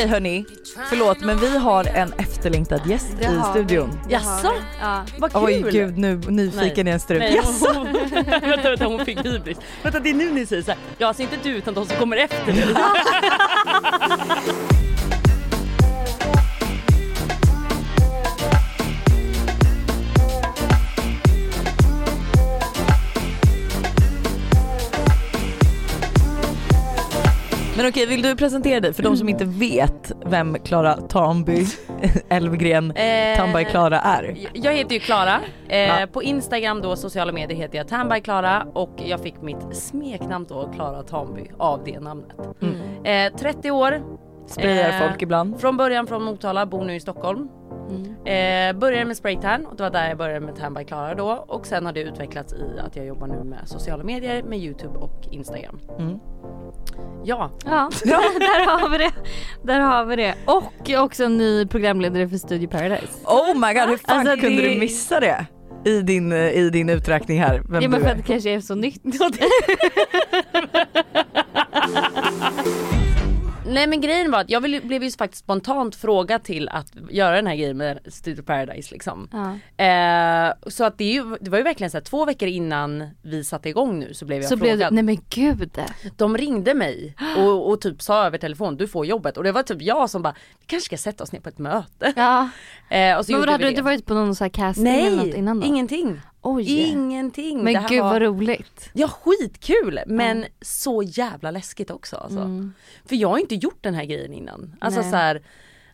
okej hörni, förlåt men vi har en efterlängtad gäst Det i vi. studion. Jaså? Ja. Vad kul! Oj gud nu nyfiken är en strup. Nej, Jaså? hon, vänta, vänta, hon fick hybris. Vänta det är nu ni säger såhär, ja alltså inte du utan de som kommer efter dig. Men okej vill du presentera dig för de som inte vet vem Klara Tamby Elfgren Eh, Tamby Klara är? Jag heter ju Klara. Eh. På Instagram då, sociala medier heter jag Tanby Klara och jag fick mitt smeknamn då, Klara Tamby, av det namnet. Eh, 30 år. Sprayar Eh, folk ibland? Från början från Motala, bor nu i Stockholm. Eh, började med spraytan och det var där jag började med Tan by Klara då och sen har det utvecklats i att jag jobbar nu med sociala medier med Youtube och Instagram. Mm. Ja, Ja, där har vi det. Där har vi det. Och också en ny programledare för Studio Paradise. Oh my god hur fan Alltså, kunde det- du missa det? I din, eh, I din uträkning här, vem Ja men för att det kanske är så nytt. Nej men grejen var att jag ville- blev ju faktiskt spontant frågad till att göra den här grejen med Studio Paradise liksom. Ja. Eh, så att det, är ju, det var ju verkligen så här, två veckor innan vi satte igång nu så blev jag Så blev frågad. du, nej men gud. De ringde mig och, och typ sa över telefon du får jobbet och det var typ jag som bara vi kanske ska sätta oss ner på ett möte. Ja. Eh, och så Men hade du inte varit på någon sån här casting eller något Nej, innan då? ingenting. Oj. Ingenting. Men gud var... vad roligt. Ja skitkul men så jävla läskigt också alltså. För jag har inte gjort den här grejen innan. Alltså Mm. Nej. så här,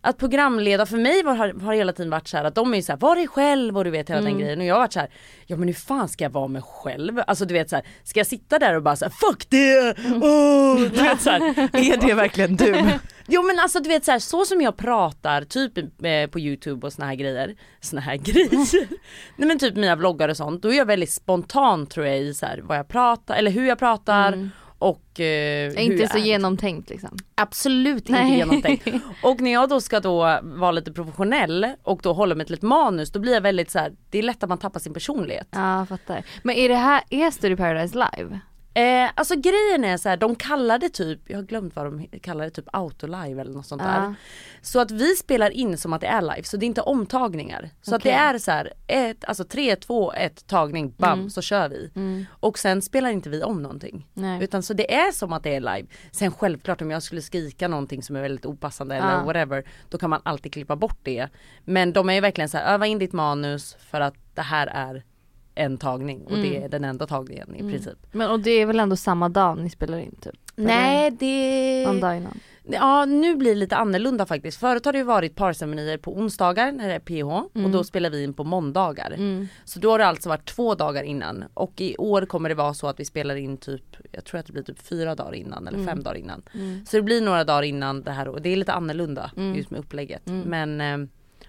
att programleda för mig har, har hela tiden varit så här att de är ju så här, var dig själv och du vet hela Mm. den grejen och jag har varit så här, ja men hur fan ska jag vara mig själv? Alltså du vet så här, ska jag sitta där och bara så här, fuck det, oh! du vet så här, Är det verkligen du? Jo men alltså du vet så, här, så som jag pratar typ eh, på youtube och såna här grejer, såna här grejer. Nej men typ mina vloggar och sånt, då är jag väldigt spontan tror jag i så här, vad jag pratar eller hur jag pratar och eh, Inte så är. genomtänkt liksom. Absolut inte Nej. genomtänkt. Och när jag då ska då vara lite professionell och då hålla mig till ett manus då blir jag väldigt så här, det är lätt att man tappar sin personlighet. Ja fattar. Men är det här, är Studio Paradise live? Eh, alltså grejen är så här, de kallar det typ, jag har glömt vad de kallar det, typ autolive eller något sånt Ja. där. Så att vi spelar in som att det är live, så det är inte omtagningar. Så att det är så här, ett, alltså 3, 2, 1 tagning, bam Mm. så kör vi. Och sen spelar inte vi om någonting. Nej. Utan så det är som att det är live. Sen självklart om jag skulle skrika någonting som är väldigt opassande eller Ja. whatever, då kan man alltid klippa bort det. Men de är ju verkligen så här, öva in ditt manus för att det här är en tagning och det är den enda tagningen i princip. Men och det är väl ändå samma dag ni spelar in typ? Nej det... Någon dag innan? Ja nu blir det lite annorlunda faktiskt. Förut har det ju varit parceremonier på onsdagar när det är PH och då spelar vi in på måndagar. Så då har det alltså varit två dagar innan och i år kommer det vara så att vi spelar in typ, jag tror att det blir typ fyra dagar innan eller fem dagar innan. Så det blir några dagar innan det här och det är lite annorlunda just med upplägget. Men eh,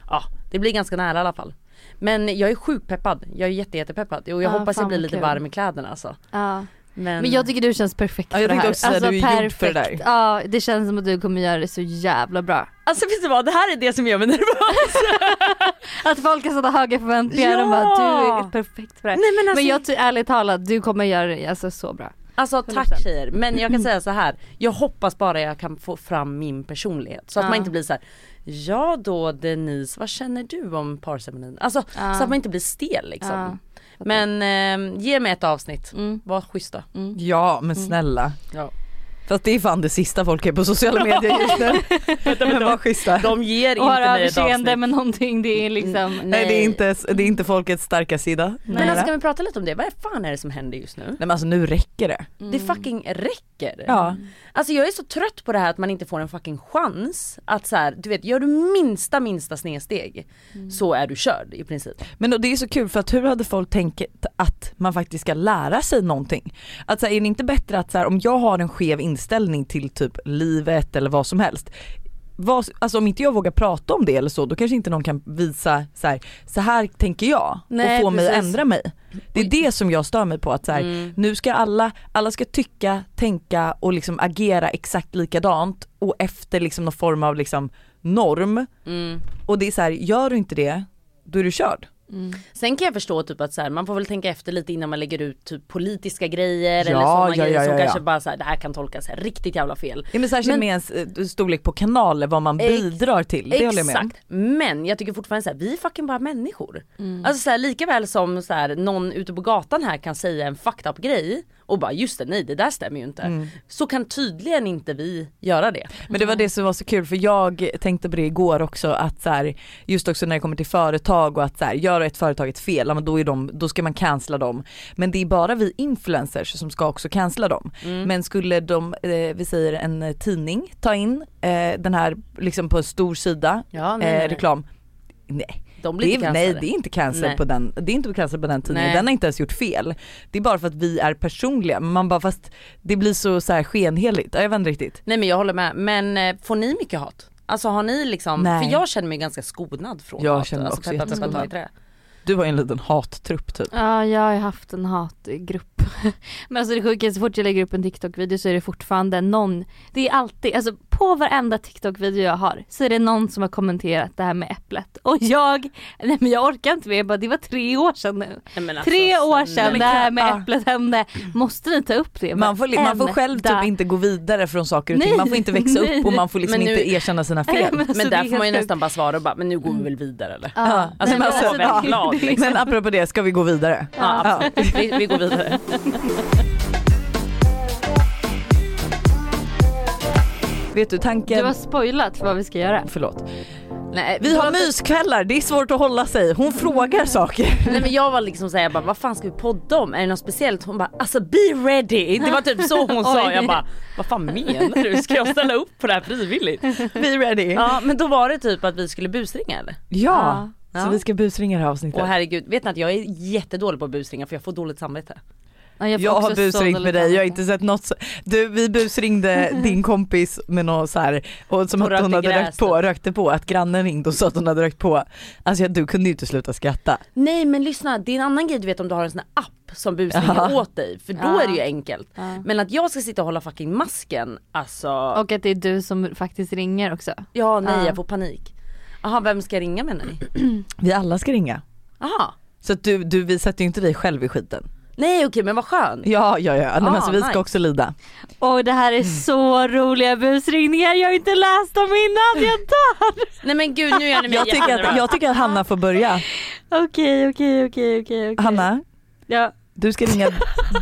ja det blir ganska nära i alla fall. Men jag är sjukt peppad, jag är jätte, jättepeppad och jag Ja, hoppas jag blir lite kul. varm i kläderna alltså. Ja. Men, Men jag tycker du känns perfekt Ja, jag för det här. också säga, du är gjord för det där. perfekt. Ja det känns som att du kommer göra det så jävla bra. Alltså vet du vad, det här är det som gör mig nervös. Att folk har sådana höga förväntningar och bara Ja! du är perfekt för det här. Nej, men alltså- men jag tror ärligt talat, du kommer göra det alltså, så bra. Alltså 100%. tack tjejer, men jag kan säga så här. Jag hoppas bara jag kan få fram min personlighet så att Ja. man inte blir så här. Ja då Denise, vad känner du om parceremonin? Alltså Ja. så att man inte blir stel liksom. Ja. Men eh, ge mig ett avsnitt, Mm. var schyssta. Ja men snälla. Ja. Fast det är fan det sista folk är på sociala medier just nu. men var schyssta. De ger Och har inte mig ett överseende avsnitt. med någonting, det är liksom Nej det är, inte, det är inte folkets starka sida. Men Nej. alltså kan vi prata lite om det? Vad fan är det som händer just nu? Nej men alltså nu räcker det. Det fucking räcker. Ja. Alltså jag är så trött på det här att man inte får en fucking chans att så här, du vet gör du minsta minsta snedsteg så är du körd i princip. Men då, det är så kul för att hur hade folk tänkt att man faktiskt ska lära sig någonting? Att så här, är det inte bättre att så här, om jag har en skev inställning till typ livet eller vad som helst vad, alltså om inte jag vågar prata om det eller så då kanske inte någon kan visa så här, så här tänker jag Nej, och få mig att precis. ändra mig. Det är det som jag stör mig på att så här, Mm. nu ska alla, alla ska tycka, tänka och liksom agera exakt likadant och efter liksom någon form av liksom norm Mm. och det är så här, gör du inte det då är du körd. Sen kan jag förstå typ att så här, man får väl tänka efter lite innan man lägger ut typ politiska grejer Ja, eller sådana ja, grejer ja, som kanske bara så här, det här kan tolkas här, riktigt jävla fel. Ja, men särskilt Men- med ens eh, storlek på kanaler, vad man bidrar till. Det håller jag med. Exakt, men jag tycker fortfarande så här, vi är fucking bara människor. Alltså så här, lika väl som så här, någon ute på gatan här kan säga en fucked up grej och bara just det nej det där stämmer ju inte. Så kan tydligen inte vi göra det. Men det var det som var så kul för jag tänkte på det igår också att så här, just också när det kommer till företag och att så här, gör ett företag ett fel, men då, är de, då ska man cancella dem. Men det är bara vi influencers som ska också cancella dem. Men skulle de, eh, vi säger en tidning ta in eh, den här liksom på en stor sida, Ja, nej, eh, reklam, nej. De blir Det inte är, nej cancellade. det är inte cancel Nej. på den, det är inte cancel på den tidningen, Nej. den har inte ens gjort fel. Det är bara för att vi är personliga, man bara fast det blir så, så här skenheligt, Ja, jag vet inte riktigt. Nej men jag håller med, men eh, får ni mycket hat? Alltså har ni liksom, Nej. för jag känner mig ganska skonad från Jag hat. känner mig alltså, också jätteskonad. Du har ju en liten hattrupp typ. Ja, jag har haft en hatgrupp. Men alltså det sjuka är så fort jag lägger upp en TikTok-video så är det fortfarande någon, det är alltid, alltså på varenda TikTok-video jag har så är det någon som har kommenterat det här med äpplet. Och jag, nej men jag orkar inte mer, jag bara, det var tre år sedan nu. Men alltså, Tre år sedan det här med Ja. äpplet hände. Måste ni ta upp det? Man får, man får själv typ inte gå vidare från saker och ting, man får inte växa upp och man får liksom Men nu- inte erkänna sina fel. Nej, men- Men Alltså, det där är får man ju nästan bara svara och bara, men nu går vi väl vidare eller? Ja. Alltså, Nej, men alltså, glad liksom. Men apropå det, ska vi gå vidare? Ja, absolut. Vi, vi går vidare. Vet du tanken, Du har spoilat för vad vi ska göra. förlåt. Nej, Vi har myskvällar, det är svårt att hålla sig. Hon frågar saker. Nej men jag var liksom såhär, jag bara, vad fan ska vi podda om? Är det något speciellt? Hon bara, alltså be ready! Det var typ så hon sa, jag bara, vad fan menar du? Ska jag ställa upp på det här frivilligt? Be ready. Ja, men då var det typ att vi skulle busringa eller? Ja. så Ja. vi ska busringa det här avsnittet. Och herregud, vet ni att jag är jättedålig på att busringa för jag får dåligt samvete. Ja, får jag har busringt med dig, jag har inte sett något så... Du vi busringde din kompis med något så här och som Hon att hon hade rökt på, rökte på, att grannen ringde och sa att hon hade rökt på. Alltså du kunde ju inte sluta skratta. Nej men lyssna, det är en annan grej du vet om du har en sån här app som busringer Ja. åt dig, för då Ja. är det ju enkelt. Ja. Men att jag ska sitta och hålla fucking masken, alltså, Och att det är du som faktiskt ringer också. ja nej Ja. jag får panik. Jaha vem ska jag ringa menar ni? Vi alla ska ringa. Jaha. Så att du, du vi sätter ju inte dig själv i skiten. Nej okej men vad skönt. Ja ja ja, Nej, men Ah, alltså, vi ska nice. också lida. Och det här är så roliga busringningar, jag har inte läst dem innan, jag dör! Nej men gud nu gör ni mig Jag tycker, att, jag tycker att Hanna får börja. Okej, okej, okej, okej. Hanna, Ja. du ska ringa,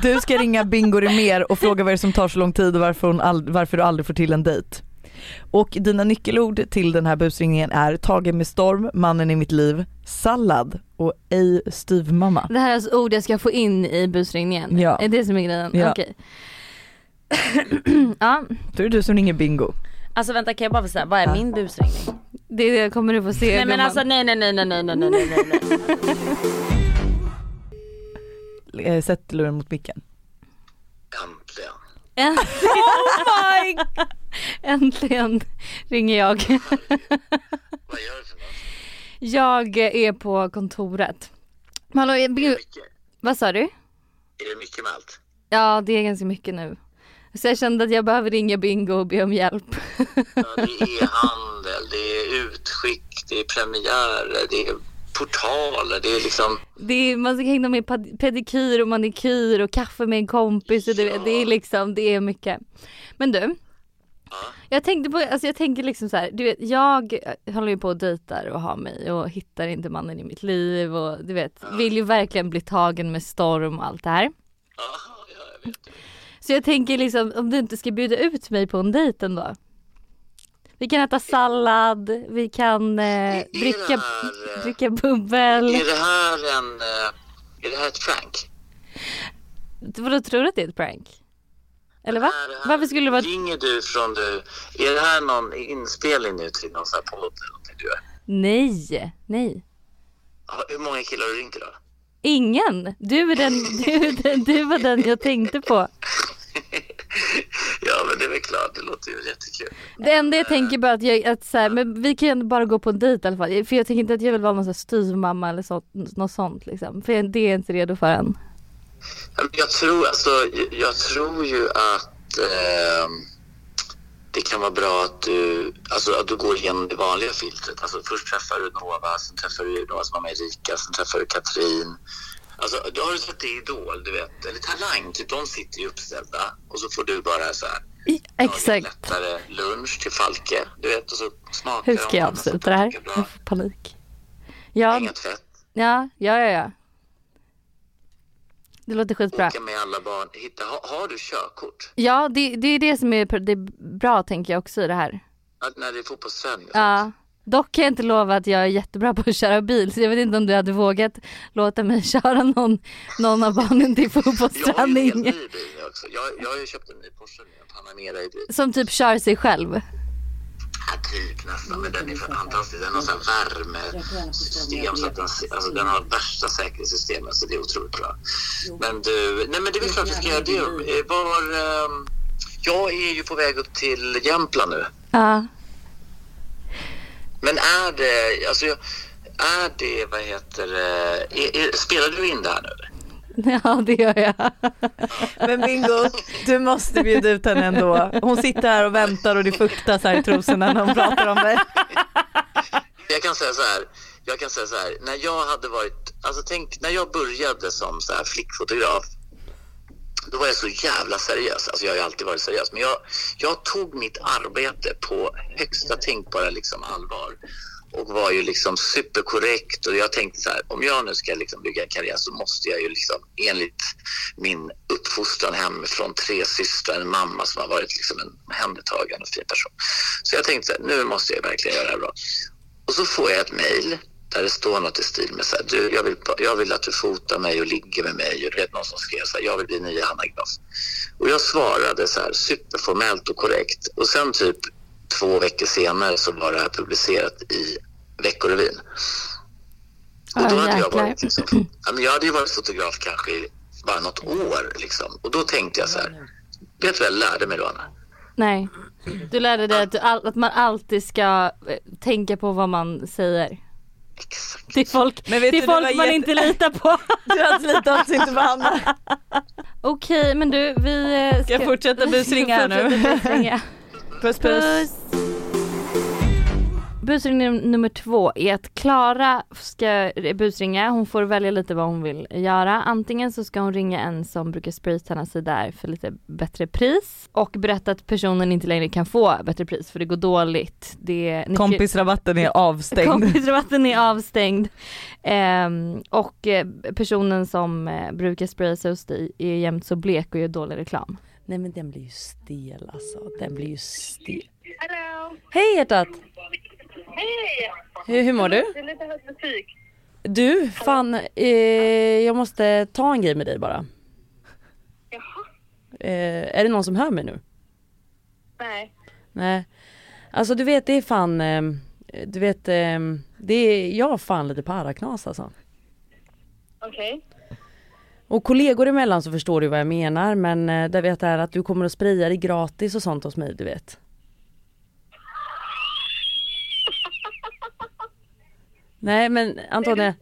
du ska ringa Bingo mer och fråga vad det är som tar så lång tid och varför, hon ald- varför du aldrig får till en dejt. Och dina nyckelord till den här busringningen är tagen med storm, mannen i mitt liv, sallad och ej styvmamma. Det här är alltså ord jag ska få in i busringningen? Ja. Är det som är grejen? Ja. Okej. ja, Då är det du som ringer Bingo. Alltså vänta kan jag bara få säga, vad är min busringning? det kommer du få se Nej men alltså nej nej nej nej nej nej nej nej nej. Eh, Sätt luren mot micken. Äntligen, Oh my äntligen ringer jag. Vad gör du för något? Jag är på kontoret. Hallå, Är det vad sa du? Är det mycket med allt? Ja det är ganska mycket nu. Så jag kände att jag behöver ringa Bingo och be om hjälp. Ja, det är e-handel, det är utskick, det är premiärer, det är portaler, det är liksom... Det är, man ska hänga med pedikyr och manikyr och kaffe med en kompis och du vet, det är liksom, det är mycket. Men du. Jag tänkte på, alltså jag tänker liksom så här, du vet jag håller ju på och dejtar och har mig och hittar inte mannen i mitt liv och du vet, vill ju verkligen bli tagen med storm och allt det här. Ja, ja, jag vet. Så jag tänker liksom om du inte ska bjuda ut mig på en dejt ändå. Vi kan äta sallad, vi kan eh, dricka, här, eh, dricka bubbel. Är det här en... eh, Är det här ett prank? Vadå tror du att det är ett prank? Eller va? Är här- Varför skulle det vara. Ringer du från du... Är det här någon inspelning nu till någon sån här podd eller någonting du gör? Nej, nej. Hur många killar har du ringt idag? Ingen. Du är den, du, är den, du var den jag tänkte på. ja, men det är väl klart, det låter ju jättekul. Det enda jag tänker bara att jag, att så här, men vi kan bara gå på en dejt i alla fall. För jag tänker inte att jag vill vara någon styvmamma eller så, något sånt liksom. För det är jag inte redo för än. Jag tror, alltså, jag tror ju att... ehm, det kan vara bra att du, alltså, att du går igenom det vanliga filtret. Alltså, först träffar du Nova, sen träffar du några som var med Erika, sen träffar du Katrin. Alltså, då har du sett det i Idol, du vet, eller Talang, typ, de sitter ju uppställda och så får du bara så här I- Exakt. lättare lunch till Falke, du vet, och så smakar Hur ska jag avsluta det här? Jag får panik. Ja, ja, ja, ja. Det låter skitbra. åka med alla barn. Hitta, har, har du körkort? Ja, det, det är det som är, det är bra tänker jag också i det här. Att när det är fotbollsträning och Ja. Dock kan jag inte lova att jag är jättebra på att köra bil så jag vet inte om du hade vågat låta mig köra någon, någon av barnen till Jag har ju en helt fotbollsträning. ny bil också. Jag, jag har ju köpt en ny Porsche nu, Panamera i bil. Som typ kör sig själv. Typ nästan, men den är fantastisk. Den har så här värmesystem, så att den, alltså, den har värsta säkerhetssystemet, så det är otroligt bra. Men du, nej men det är väl klart vi ska göra det. Eh, Var, ehm, jag är ju på väg upp till Jämtland nu. Ja. Men är det, alltså, är det, vad heter det, är, är, spelar du in det här nu? ja, det gör jag. Men Bingo, du måste bjuda ut henne ändå. Hon sitter här och väntar och det fuktas här i trosorna när hon pratar om dig. Jag kan säga så här, jag kan säga så här, när jag hade varit, alltså tänk, när jag började som så här flickfotograf, då var jag så jävla seriös. Alltså jag har ju alltid varit seriös, men jag, jag tog mitt arbete på högsta tänkbara liksom allvar och var ju liksom superkorrekt och jag tänkte så här, om jag nu ska liksom bygga en karriär så måste jag ju liksom enligt min uppfostran hemifrån tre systrar, en mamma som har varit liksom en omhändertagande och fin person. Så jag tänkte så här, nu måste jag verkligen göra det här bra. Och så får jag ett mejl där det står något i stil med så här, du, jag vill, jag vill att du fotar mig och ligger med mig. Och du vet någon som skrev så här, jag vill bli nya Hanna Graf. Och jag svarade så här superformellt och korrekt. Och sen typ två veckor senare så var det här publicerat i Veckorevyn. Och då hade jag varit liksom, jag hade ju varit fotograf kanske i bara något år liksom. Och då tänkte jag så här, vet du vad jag lärde mig då Anna? Nej. Du lärde dig att, du, all- att man alltid ska eh, tänka på vad man säger. Exakt. Till folk, Men vet till du, folk man jätte- inte litar på. Du hade lite alltså inte på Hanna. Okej men du vi eh, Ska jag fortsätta busringa här nu? fortsätta busringa. Puss puss. Puss. Busringning nummer två är att Klara ska busringa, hon får välja lite vad hon vill göra. Antingen så ska hon ringa en som brukar spraytanna sig där för lite bättre pris och berätta att personen inte längre kan få bättre pris för det går dåligt. Det, Kompisrabatten är avstängd. Kompisrabatten är avstängd. Ehm, och eh, personen som eh, brukar spraya sig hos dig är jämt så blek och gör dålig reklam. Nej men den blir ju stel alltså. Den blir ju stel. Hej hjärtat! Hej! Hur, hur mår du? Det är lite hög musik. Du, fan eh, jag måste ta en grej med dig bara. Jaha. Eh, är det någon som hör mig nu? Nej. Nej. Alltså du vet det är fan, eh, du vet eh, det är, jag har fan lite paraknas alltså. Okej. Och kollegor emellan så förstår du vad jag menar men eh, det vet är att du kommer att spraya dig gratis och sånt hos mig du vet. Nej men Antonija,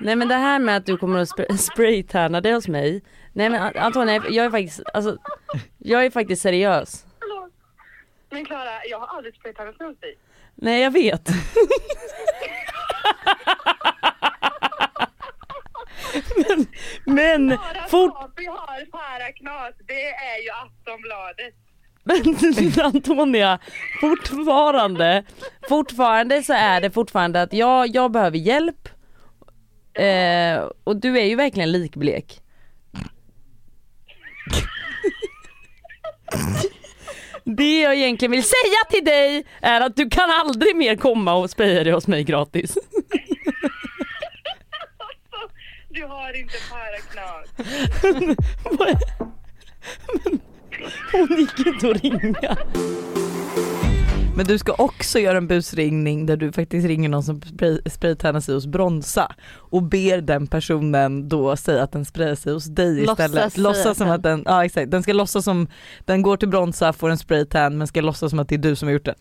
nej men det här med att du kommer att spray- spraytanna dig hos mig. Nej men Antonija, jag är faktiskt, alltså jag är faktiskt seriös. Men Klara, jag har aldrig spraytannat hos dig. Nej jag vet. men, men fort... vi har paraknas, det är ju Aftonbladet. Men Antonia, fortfarande, fortfarande så är det fortfarande att jag, jag behöver hjälp. Eh, och du är ju verkligen likblek. Det jag egentligen vill säga till dig är att du kan aldrig mer komma och spraya dig hos mig gratis. Du har inte paraknas. Hon gick inte att ringa. Men du ska också göra en busringning där du faktiskt ringer någon som spray, spraytannar sig hos Bronsa och ber den personen då säga att den sprayar sig hos dig Låtsas istället. säga Låtsas som att den, ja exakt, den ska låtsas som, den går till Bronsa, får en spraytan men ska låtsas som att det är du som har gjort det.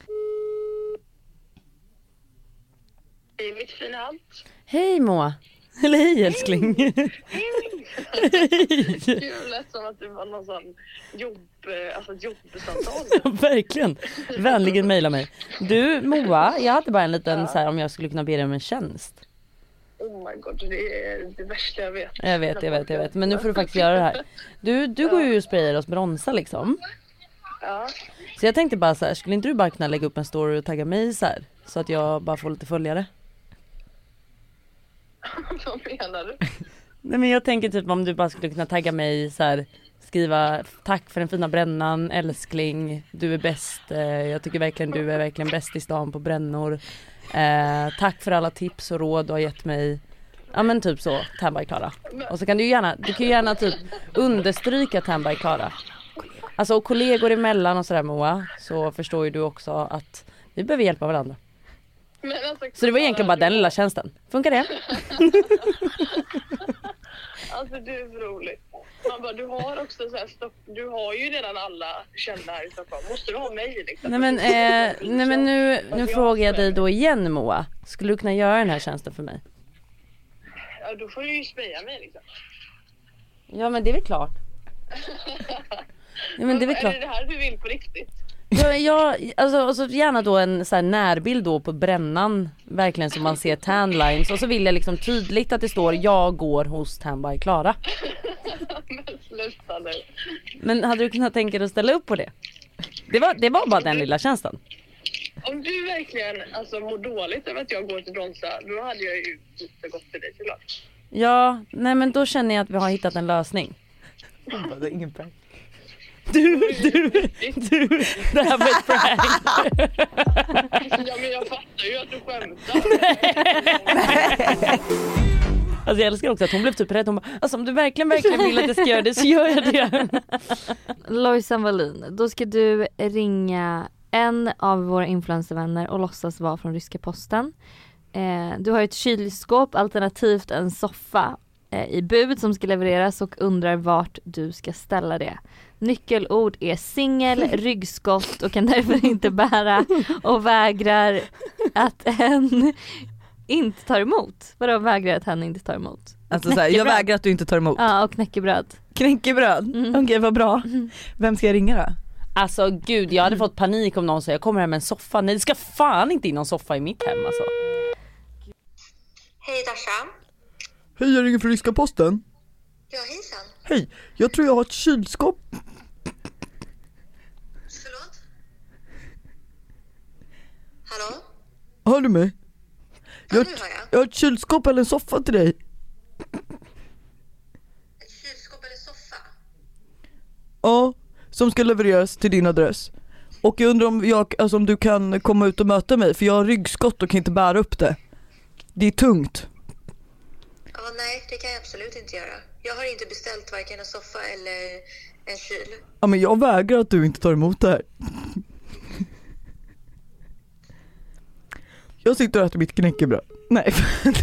Det är mitt fina allt. Hej Moa. Eller hej älskling. Gud, lät som att det var någon sån jobb, eh, alltså jobbsamtal. Verkligen. Vänligen mejla mig. Du Moa, jag hade bara en liten så här om jag skulle kunna be dig om en tjänst. Oh my god, det är det värsta jag vet. Jag vet, jag vet, jag vet. Men nu får du faktiskt göra det här. Du, du går ju och sprayar oss bronsa liksom. Ja. Så jag tänkte bara så här, skulle inte du bara kunna lägga upp en story och tagga mig så här? Så att jag bara får lite följare. Vad menar du? Nej men jag tänker typ om du bara skulle kunna tagga mig så här, Skriva tack för den fina brännan, älskling, du är bäst, eh, jag tycker verkligen du är verkligen bäst i stan på brännor. Eh, tack för alla tips och råd du har gett mig. Ja men typ så, Tan by Klara. Och så kan du gärna, du kan ju gärna typ understryka Tan by Klara. Alltså och kollegor emellan och sådär Moa, så förstår ju du också att vi behöver hjälpa varandra. Alltså, Så det var egentligen bara den lilla tjänsten. Funkar det? Alltså du är så rolig. Man bara, du har också så här stopp, du har ju redan alla kända här i Stockholm. Måste du ha mig liksom? Nej men, eh, nej, men nu, nu frågar jag dig då igen Moa. Skulle du kunna göra den här tjänsten för mig? Ja, då får du ju speja mig liksom. Ja men det är väl klart. Ja men det är väl Är klart. det det här du vill på riktigt? Jag, jag, alltså, och så gärna då en så här närbild då på brännan. Verkligen så man ser tanlines och så vill jag liksom tydligt att det står jag går hos Tan by Klara. Men sluta nu. Men hade du kunnat tänka dig att ställa upp på det? Det var, det var bara den lilla tjänsten. Om du verkligen alltså, mår dåligt över att jag går till Bronsa, då hade jag ju inte gått till dig såklart. Ja, nej men då känner jag att vi har hittat en lösning. Ingen. Du, du, du, det här var ett prank. Ja men jag fattar ju att du skämtar. Alltså jag älskar också att hon blev typ rädd. Hon bara, alltså om du verkligen, verkligen vill att jag ska göra det så gör jag det. Lojsan Wallin, då ska du ringa en av våra influencervänner och låtsas vara från ryska posten. Eh, du har ett kylskåp alternativt en soffa eh, i bud som ska levereras och undrar vart du ska ställa det. Nyckelord är singel, ryggskott och kan därför inte bära och vägrar att hen inte tar emot. Vadå vägrar att hen inte tar emot? Alltså så här, jag vägrar att du inte tar emot. Ja och knäckebröd. Knäckebröd, Mm. okej vad bra. Vem ska jag ringa då? Alltså gud jag hade fått panik om någon sa jag kommer hem med en soffa. Nej det ska fan inte in någon soffa i mitt hem alltså. Hej Dasha. Hej, jag ringer från ryska posten. Ja hejsan. Hej, jag tror jag har ett kylskåp. Förlåt? Hallå? Hör du mig? Ja, Jag, nu hör jag. jag har ett kylskåp eller en soffa till dig. Ett kylskåp eller soffa? Ja, som ska levereras till din adress. Och jag undrar om, jag, alltså om du kan komma ut och möta mig för jag har ryggskott och kan inte bära upp det. Det är tungt. Ja, nej, det kan jag absolut inte göra. Jag har inte beställt varken en soffa eller en kyl. Ja men jag vägrar att du inte tar emot det här. Jag sitter och äter mitt knäckebröd. Nej,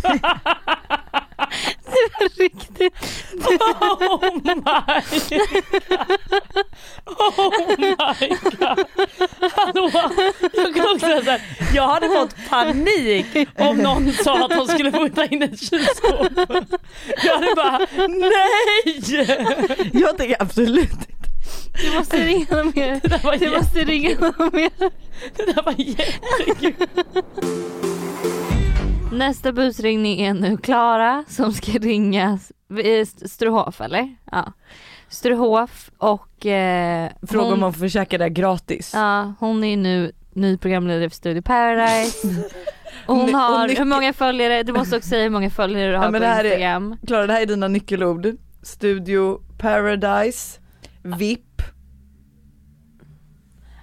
Riktigt. Oh my god. Oh my god. Hallå, jag kan också säga så här, jag hade fått panik om någon sa att de skulle fota in ett kylskåp. Jag hade bara nej! jag tänker absolut inte. Du måste ringa dem mer. Det där var, Du måste ringa dem mer. det där var jättekul. Nästa busringning är nu Klara som ska ringa Strohof eller? Ja. Strohof och eh, Fråga om hon, man får käka det här gratis. ja, hon är nu ny programledare för Studio Paradise. Och hon och har, nyckel- hur många följare, du måste också säga hur många följare du har Ja, på Instagram. Klara det här är dina nyckelord. Studio Paradise, VIP,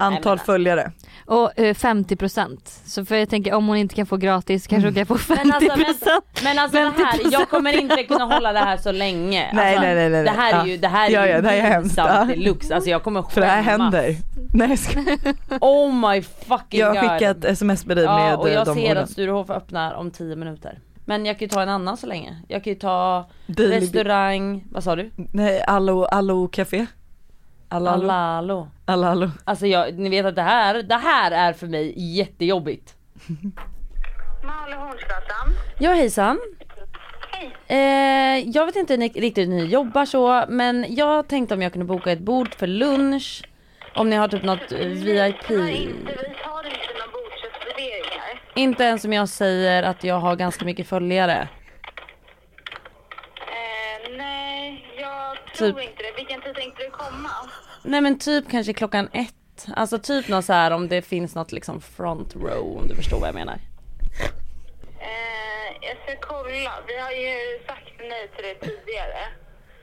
antal följare. Och eh, 50% så för jag tänker om hon inte kan få gratis kanske hon kan få 50% Men alltså, men, men alltså det här, 50%. jag kommer inte kunna hålla det här så länge. Nej, alltså, nej, nej, nej, Det här är nej. ju, det här är Ja, ju ja, det här är hemskt. deluxe. Alltså jag kommer skämmas. För det här händer. Nej jag ska... Oh my fucking Jag har god. skickat sms med dig med Ja och eh, jag de ser orden. att Sturehof öppnar om 10 minuter. Men jag kan ju ta en annan så länge. Jag kan ju ta Daily- restaurang, vad sa du? Nej, Allo, Allo Café. Alalo. Allo, allo. Alltså jag, ni vet att det här, det här är för mig jättejobbigt. Malehornsgatan. Ja hejsan. Hej! Eh, jag vet inte ni, riktigt hur ni jobbar så, men jag tänkte om jag kunde boka ett bord för lunch. Om ni har typ något eh, VIP. Nej, inte, vi har inte några bordsreserveringar. Inte ens om jag säger att jag har ganska mycket följare. Eh, nej, jag tror Typ. inte det. Vilken tid tänkte du komma? Nej men typ kanske klockan ett. Alltså typ något så här om det finns något liksom front row om du förstår vad jag menar. Eh, jag ska kolla. Vi har ju sagt nej till det tidigare.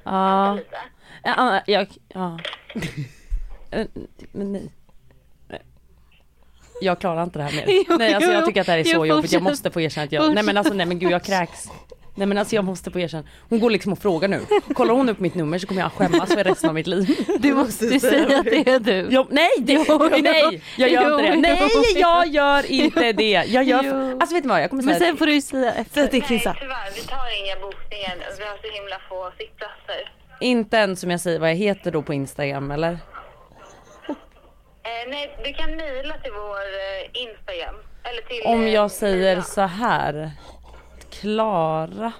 Ja. Lite. Ja, jag, ja. Eh, Men nej. Jag klarar inte det här mer. Jo, nej alltså jag tycker att det här är så jobbigt. Jag måste få erkänna att jag, nej men alltså nej men gud jag kräks. Nej men alltså jag måste få erkänna. Hon går liksom och frågar nu. Kollar hon upp mitt nummer så kommer jag skämmas för resten av mitt liv. Du måste säga att det är du. Jo, nej, det, Jo, nej, jag gör jo, inte det. Nej, jag gör inte det. Jag gör, Jo. alltså vet ni vad, jag kommer Men säga sen får du ju säga efter. Till Nej, tyvärr. Vi tar inga bokningar. Vi har så himla få sittplatser. inte ens som jag säger vad jag heter då på Instagram eller? Eh, nej, du kan mejla till vår eh, Instagram. Eller till... Om eh, jag säger Mia. så här. Klara.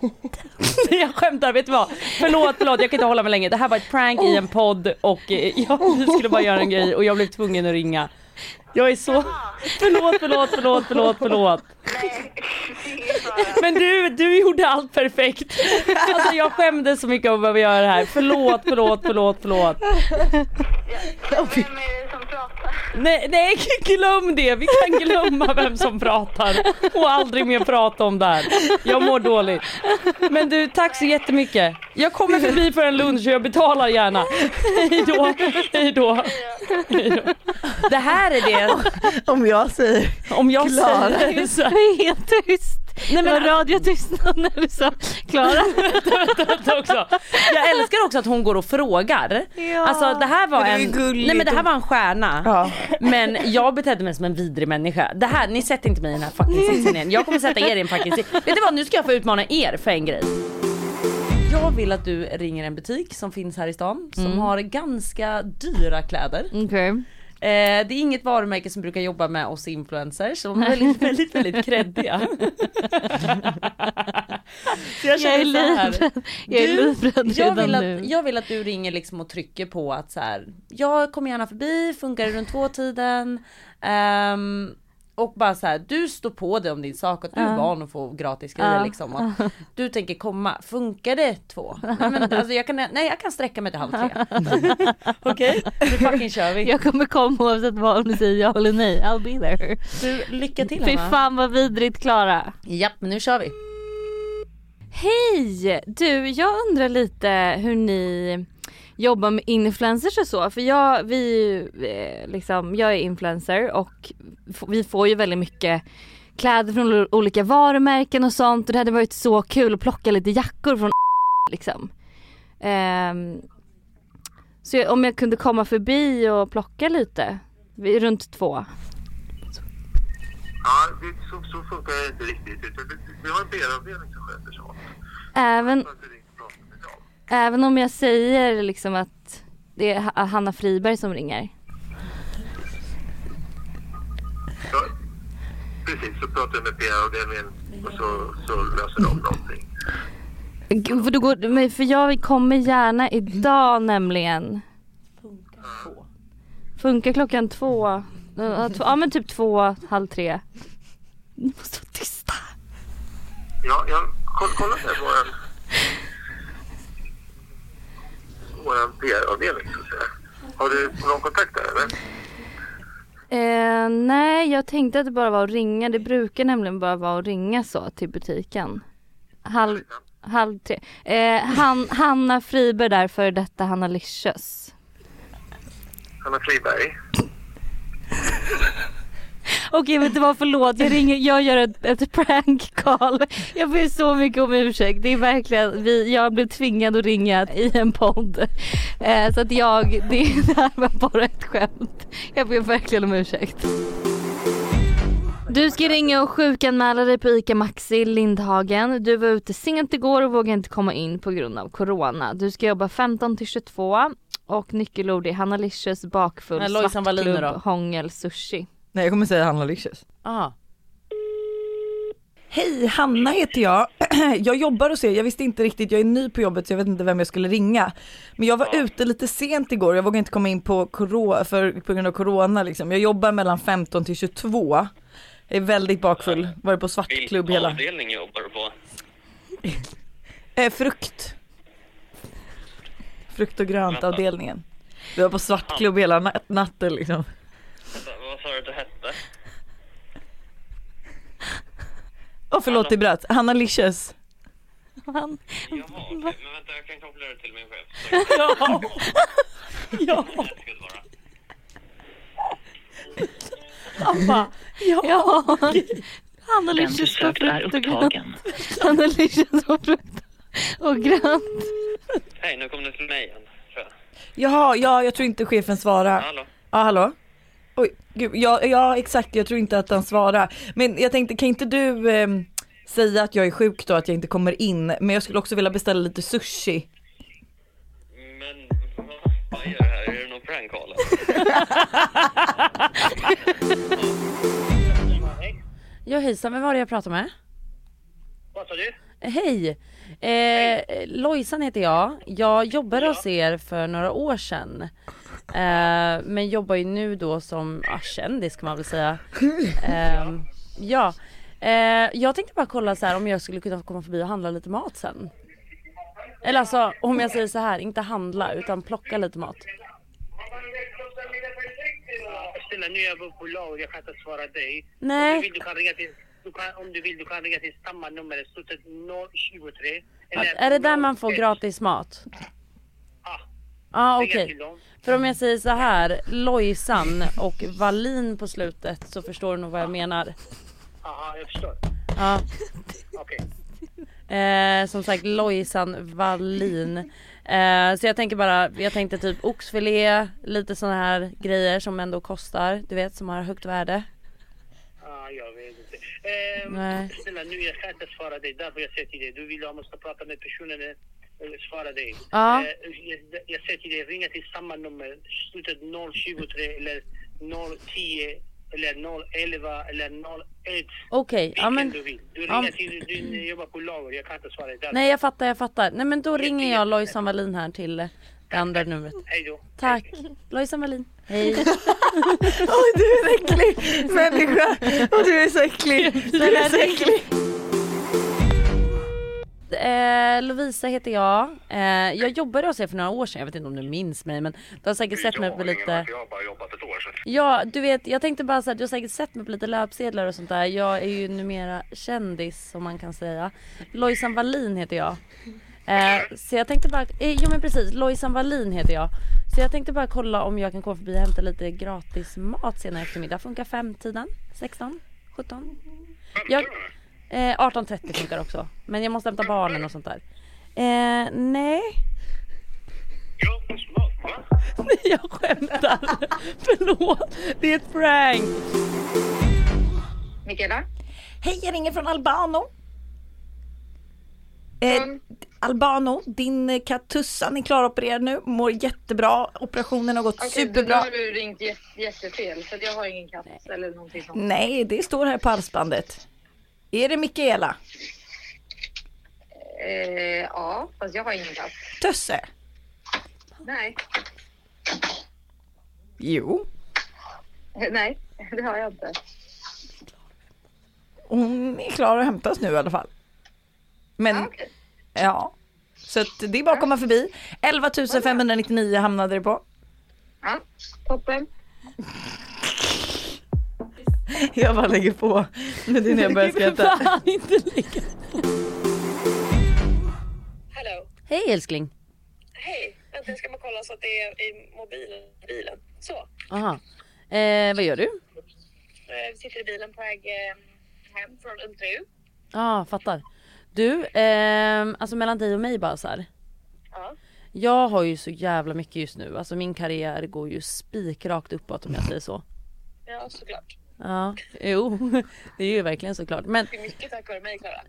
jag skämtar, vet du vad? Förlåt, förlåt, jag kan inte hålla mig länge. Det här var ett prank i en podd och eh, jag, vi skulle bara göra en grej och jag blev tvungen att ringa. Jag är så... Förlåt, förlåt, förlåt, förlåt, förlåt. Men du, du gjorde allt perfekt. Alltså jag skämdes så mycket över att göra det här. Förlåt, förlåt, förlåt, förlåt. Vem är det som pratar? Nej, nej, glöm det. Vi kan glömma vem som pratar och aldrig mer prata om det här. Jag mår dåligt. Men du, tack så jättemycket. Jag kommer förbi för en lunch och jag betalar gärna. Hej då, hej då. Det här är det, Om jag säger om jag Klara. säger så här. Helt tyst. Nej, Det var men, radiotystnad när du sa Klara. också. Jag älskar också att hon går och frågar. Ja. Alltså det här var Men en, nej men det här var en stjärna. Ja. Men jag betedde mig som en vidrig människa. Det här, ni sätter inte mig i den här fucking sitsen igen. Jag kommer sätta er i en fucking sits. Vet du vad, nu ska jag få utmana er för en grej. Jag vill att du ringer en butik som finns här i stan som har ganska dyra kläder. Okej. Eh, det är inget varumärke som brukar jobba med oss influencers. De är väldigt, väldigt, väldigt kreddiga. Så jag Jag är så här. livrädd. Jag är Du, livrädd jag redan vill, nu. att, jag vill att du ringer liksom och trycker på att så här, jag kommer gärna förbi, funkar det runt tvåtiden. Um, och bara så här, du står på dig om din sak att du är van att få gratis grejer liksom. Och du tänker komma, funkar det två? Nej, men, alltså, jag, kan, nej jag kan sträcka mig till halv tre. Okej, nu fucking kör vi. Jag kommer komma oavsett vad om du säger ja eller nej. I'll be there. Du, lycka till Fy Hanna. fan vad vidrigt Klara. Japp, men nu kör vi. Hej! Du, jag undrar lite hur ni jobbar med influencers och så. För jag, vi, eh, liksom, jag är influencer och vi får ju väldigt mycket kläder från olika varumärken och sånt och det hade varit så kul att plocka lite jackor från liksom. Ehm, så jag, om jag kunde komma förbi och plocka lite runt två. Ja, det, så, så funkar det inte riktigt. Vi har en PR-avdelning som sköter sånt. Även, Så att det ringer och pratar med dem. Även om jag säger liksom att det är Ha- Hanna Friberg som ringer. Precis, så pratar jag med PR-avdelningen och så, så löser de någonting. Gud, För, går, för jag kommer gärna idag nämligen. Funkar klockan två? Ja, två- Ja men typ två, halv tre. Ni måste vara tysta. Ja, jag koll, kolla med våran, våran PR-avdelning så att säga. Har du någon kontakt där eller? Eh, nej jag tänkte att det bara var att ringa. Det brukar nämligen bara vara att ringa så till butiken. Halv, halv tre. Eh, Han, Hanna Friberg där för detta Hanna Licious. Hanna Friberg? Okej vet du vad förlåt jag ringer, jag gör ett, ett prank call. Jag ber så mycket om ursäkt. Det är verkligen, vi, jag blev tvingad att ringa i en podd. Eh, så att jag, det, det här var bara ett skämt. Jag ber verkligen om ursäkt. Du ska ringa och sjukanmäla dig på ICA Maxi Lindhagen. Du var ute sent igår och vågade inte komma in på grund av Corona. Du ska jobba 15 till 22 och nyckelord är Hanna Licious, bakfull, Nej, svartklubb, hångel, sushi. Nej jag kommer säga Hanna Licious. Aha. Hej, Hanna heter jag. Jag jobbar hos er, jag visste inte riktigt, jag är ny på jobbet så jag vet inte vem jag skulle ringa. Men jag var ute lite sent igår, jag vågade inte komma in på, corona, för, på grund av corona liksom. Jag jobbar mellan 15 till 22. Jag är väldigt bakfull, varit på svartklubb Vilken hela. avdelning jobbar du på? Eh, frukt. Frukt och grönt avdelningen. Vi var på svartklubb hela nat- natten liksom. Sa du att du hette? Åh förlåt det bröt, Hanna Licious. Han, Jaha, okej. Men vänta, jag kan koppla det till min chef. ja. ja. ja. Han har lyckats på frukt och grönt. Han har lyckats på frukt och grönt. Hej, nu kom det till mig igen. Jaha, ja jag tror inte chefen svarar. Hallå? Ja hallå? Oj, gud, ja, ja exakt jag tror inte att han svarar. Men jag tänkte kan inte du ehm, säga att jag är sjuk då, att jag inte kommer in. Men jag skulle också vilja beställa lite sushi. Men vad vad gör du här? Är det någon prank call? Ja hejsan, vem var det jag pratade med? Vad sa du? Hej! Eh, Lojsan heter jag. Jag jobbade hos er för några år sedan. Eh, men jobbar ju nu då som ja, kändis kan man väl säga. Eh, ja. Eh, jag tänkte bara kolla så här om jag skulle kunna komma förbi och handla lite mat sen. Eller alltså om jag säger så här, inte handla utan plocka lite mat. Snälla, nu är jag på lag jag kan inte svara dig. Nej. Om du vill, du kan ringa till, du kan, om du vill, du kan ringa till samma nummer, slutet 023. Att, är det där man får gratis mat? Ja. Ja Ringa okej. dem. För om jag säger så här, Lojsan och Wallin på slutet så förstår du nog vad jag menar. Aha, jag förstår. Ja. Okej. Eh, som sagt Lojsan Wallin. Eh, så jag tänker bara, jag tänkte typ oxfilé, lite sådana här grejer som ändå kostar, du vet som har högt värde. Ja, jag vet inte. Eh, Nej. Snälla, nu jag kan inte svara dig. Därför jag säger till dig, du vill jag måste prata med personen svara dig. Ja. Eh, jag, jag säger till dig, ringa till samma nummer, slutet 023 eller 010 eller 011 eller 01. Okej, ja Vilken men du vill. Du ja, ringer men- till, du jobbar på lager, jag kan inte svara dig. Nej jag fattar, jag fattar. Nej men då ringer jag Lojsan Wallin här till det andra numret. Hej då. Tack. Lojsan Wallin. Hej. Oj du är en äcklig människa och du är så äcklig. Du är så äcklig. Eh, Lovisa heter jag. Eh, jag jobbade hos er för några år sedan, jag vet inte om du minns mig men du har säkert sett mig på lite Jag har bara jobbat ett år sedan. Ja du vet jag tänkte bara här, du har säkert sett mig på lite löpsedlar och sånt där. Jag är ju numera kändis som man kan säga. Lojsan Wallin heter jag. Eh, så jag tänkte bara, eh, jo men precis, Lojsan Wallin heter jag. Så jag tänkte bara kolla om jag kan komma förbi och hämta lite gratis mat senare eftermiddag. Funkar femtiden? 16? 17? Jag, eh, 18.30 funkar också. Men jag måste hämta barnen och sånt där. Eh, nej. Nej jag skämtar. Förlåt. Det är ett prank. Mikaela? Hej jag ringer från Albano. Eh, Albano, din katt Tussan är klaropererad nu, mår jättebra. Operationen har gått Okej, superbra. då har du ringt jä- jättefel för jag har ingen katt eller någonting sånt. Nej, det står här på halsbandet. Är det Mikaela? Eh, ja, fast jag har ingen katt. Tösse? Nej, Jo. Nej, det har jag inte. Hon är klar att hämtas nu i alla fall. Men Ja, okej. ja. Så att det är bara att komma förbi. 11 599 hamnade det på. Ja, toppen. Jag bara lägger på. Men det är när jag börjar skratta. Fan inte lägga. Hallå. Hej älskling. Hej. Vänta, jag ska bara kolla så att det är i mobilen, bilen. Så. Aha. Eh, vad gör du? Eh, Vi sitter i bilen på väg eh, hem från intervju. Ja, ah, fattar. Du, ehm, alltså mellan dig och mig bara så här. Ja. Jag har ju så jävla mycket just nu. Alltså min karriär går ju spikrakt uppåt om jag säger så. Ja, såklart. Ja, jo, det är ju verkligen såklart. Men Det är mycket tack vare mig, Klara.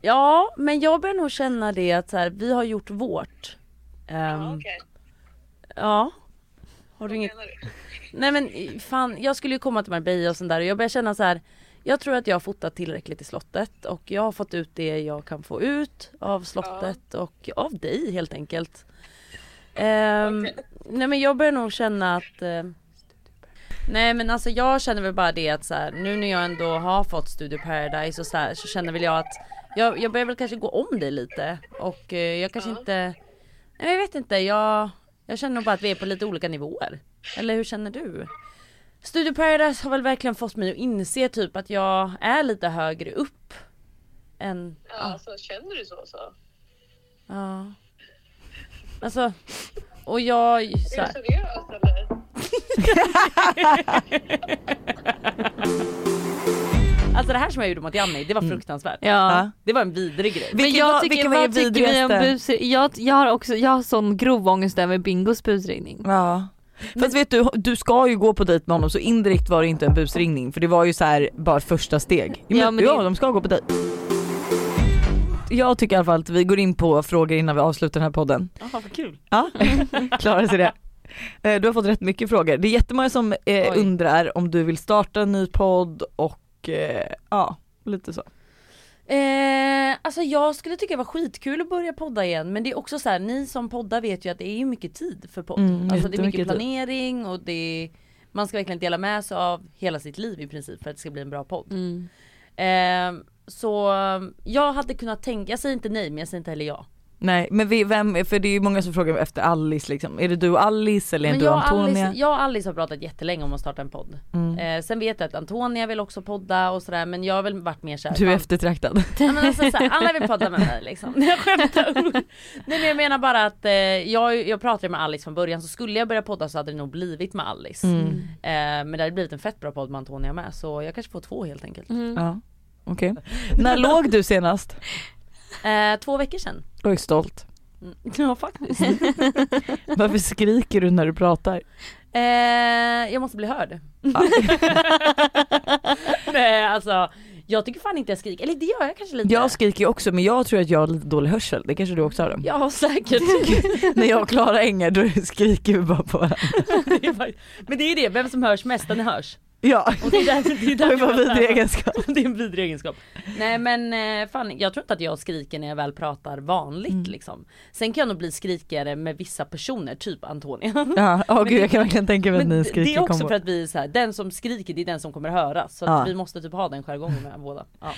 ja, men jag börjar nog känna det att så här, vi har gjort vårt. Ehm, Ja, okej. ja. Har du Vad inget? menar du? Nej men fan, jag skulle ju komma till Marbella och sånt där och jag börjar känna så här. Jag tror att jag har fotat tillräckligt i slottet och jag har fått ut det jag kan få ut av slottet och av dig helt enkelt. Ehm, Nej men jag börjar nog känna att eh, Nej men alltså jag känner väl bara det att så här, nu när jag ändå har fått Studio Paradise och så här, så känner väl jag att jag, jag börjar väl kanske gå om dig lite och eh, jag kanske inte Nej jag vet inte, jag, jag känner nog bara att vi är på lite olika nivåer. Eller hur känner du? Studio Paradise har väl verkligen fått mig att inse typ att jag är lite högre upp. Än, Ja, så känner du så så? ja. Alltså, och jag så Är här, du seriös eller? Alltså det här som jag gjorde mot Janni, det var fruktansvärt. Ja. Det var en vidrig grej. Men jag var- tycker, vad er tycker vi om busring? Jag, jag har också, jag har sån grov ångest över Bingos busringning. Ja. Fast vet du, du ska ju gå på dejt med honom så indirekt var det inte en busringning för det var ju så här bara första steg. Ja, Ja, men, men ja det- de ska gå på dejt. Jag tycker i alla fall att vi går in på frågor innan vi avslutar den här podden. Jaha vad kul. Ja, klarar sig det. Eh, Du har fått rätt mycket frågor. Det är jättemånga som eh, undrar om du vill starta en ny podd och eh, ja, lite så. Eh, alltså jag skulle tycka det var skitkul att börja podda igen men det är också så här, ni som poddar vet ju att det är ju mycket tid för podd. Mm, alltså det är mycket planering och det är, man ska verkligen dela med sig av hela sitt liv i princip för att det ska bli en bra podd. Mm. Eh, så jag hade kunnat tänka, jag säger inte nej men jag säger inte heller ja. Nej men vi, vem, för det är ju många som frågar efter Alice liksom. Är det du och Alice eller är Men det du jag och Antonia? Alice, jag och Alice har pratat jättelänge om att starta en podd. Mm. Eh, sen vet jag att Antonia vill också podda och sådär men jag har väl varit mer såhär Du är eftertraktad. Ja, men alltså, så här, alla vill podda med mig liksom. Jag skämtar. Nej men jag menar bara att eh, jag, jag pratade med Alice från början så skulle jag börja podda så hade det nog blivit med Alice. Mm. Eh, men det hade blivit en fett bra podd med Antonia med så jag kanske får två helt enkelt. Mm. Ja, okej. När låg du senast? Eh, två veckor sedan. Jag är stolt. Mm. Ja faktiskt. Varför skriker du när du pratar? Eh, jag måste bli hörd. Nej alltså jag tycker fan inte jag skriker, eller det gör jag kanske lite. Jag skriker ju också men jag tror att jag har lite dålig hörsel, det kanske du också har då? Ja säkert. När jag och Klara Enger då skriker vi bara på varandra. Men det är det, vem som hörs mest den hörs. Ja, Och det är därför, det är det var vidrig egenskap. Det är en vidrig egenskap. Nej men eh, fan, jag tror inte att jag skriker när jag väl pratar vanligt Mm. liksom. Sen kan jag nog bli skrikigare med vissa personer, typ Antonia. Ja, Men gud det- jag kan verkligen tänka mig att ni det skriker är också kombo. för att vi är så här, den som skriker det är den som kommer höras. Så Ja. vi måste typ ha den jargongen med båda. Ja.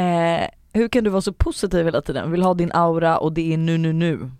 Eh, hur kan du vara så positiv hela tiden? Vill ha din aura och det är nu nu nu.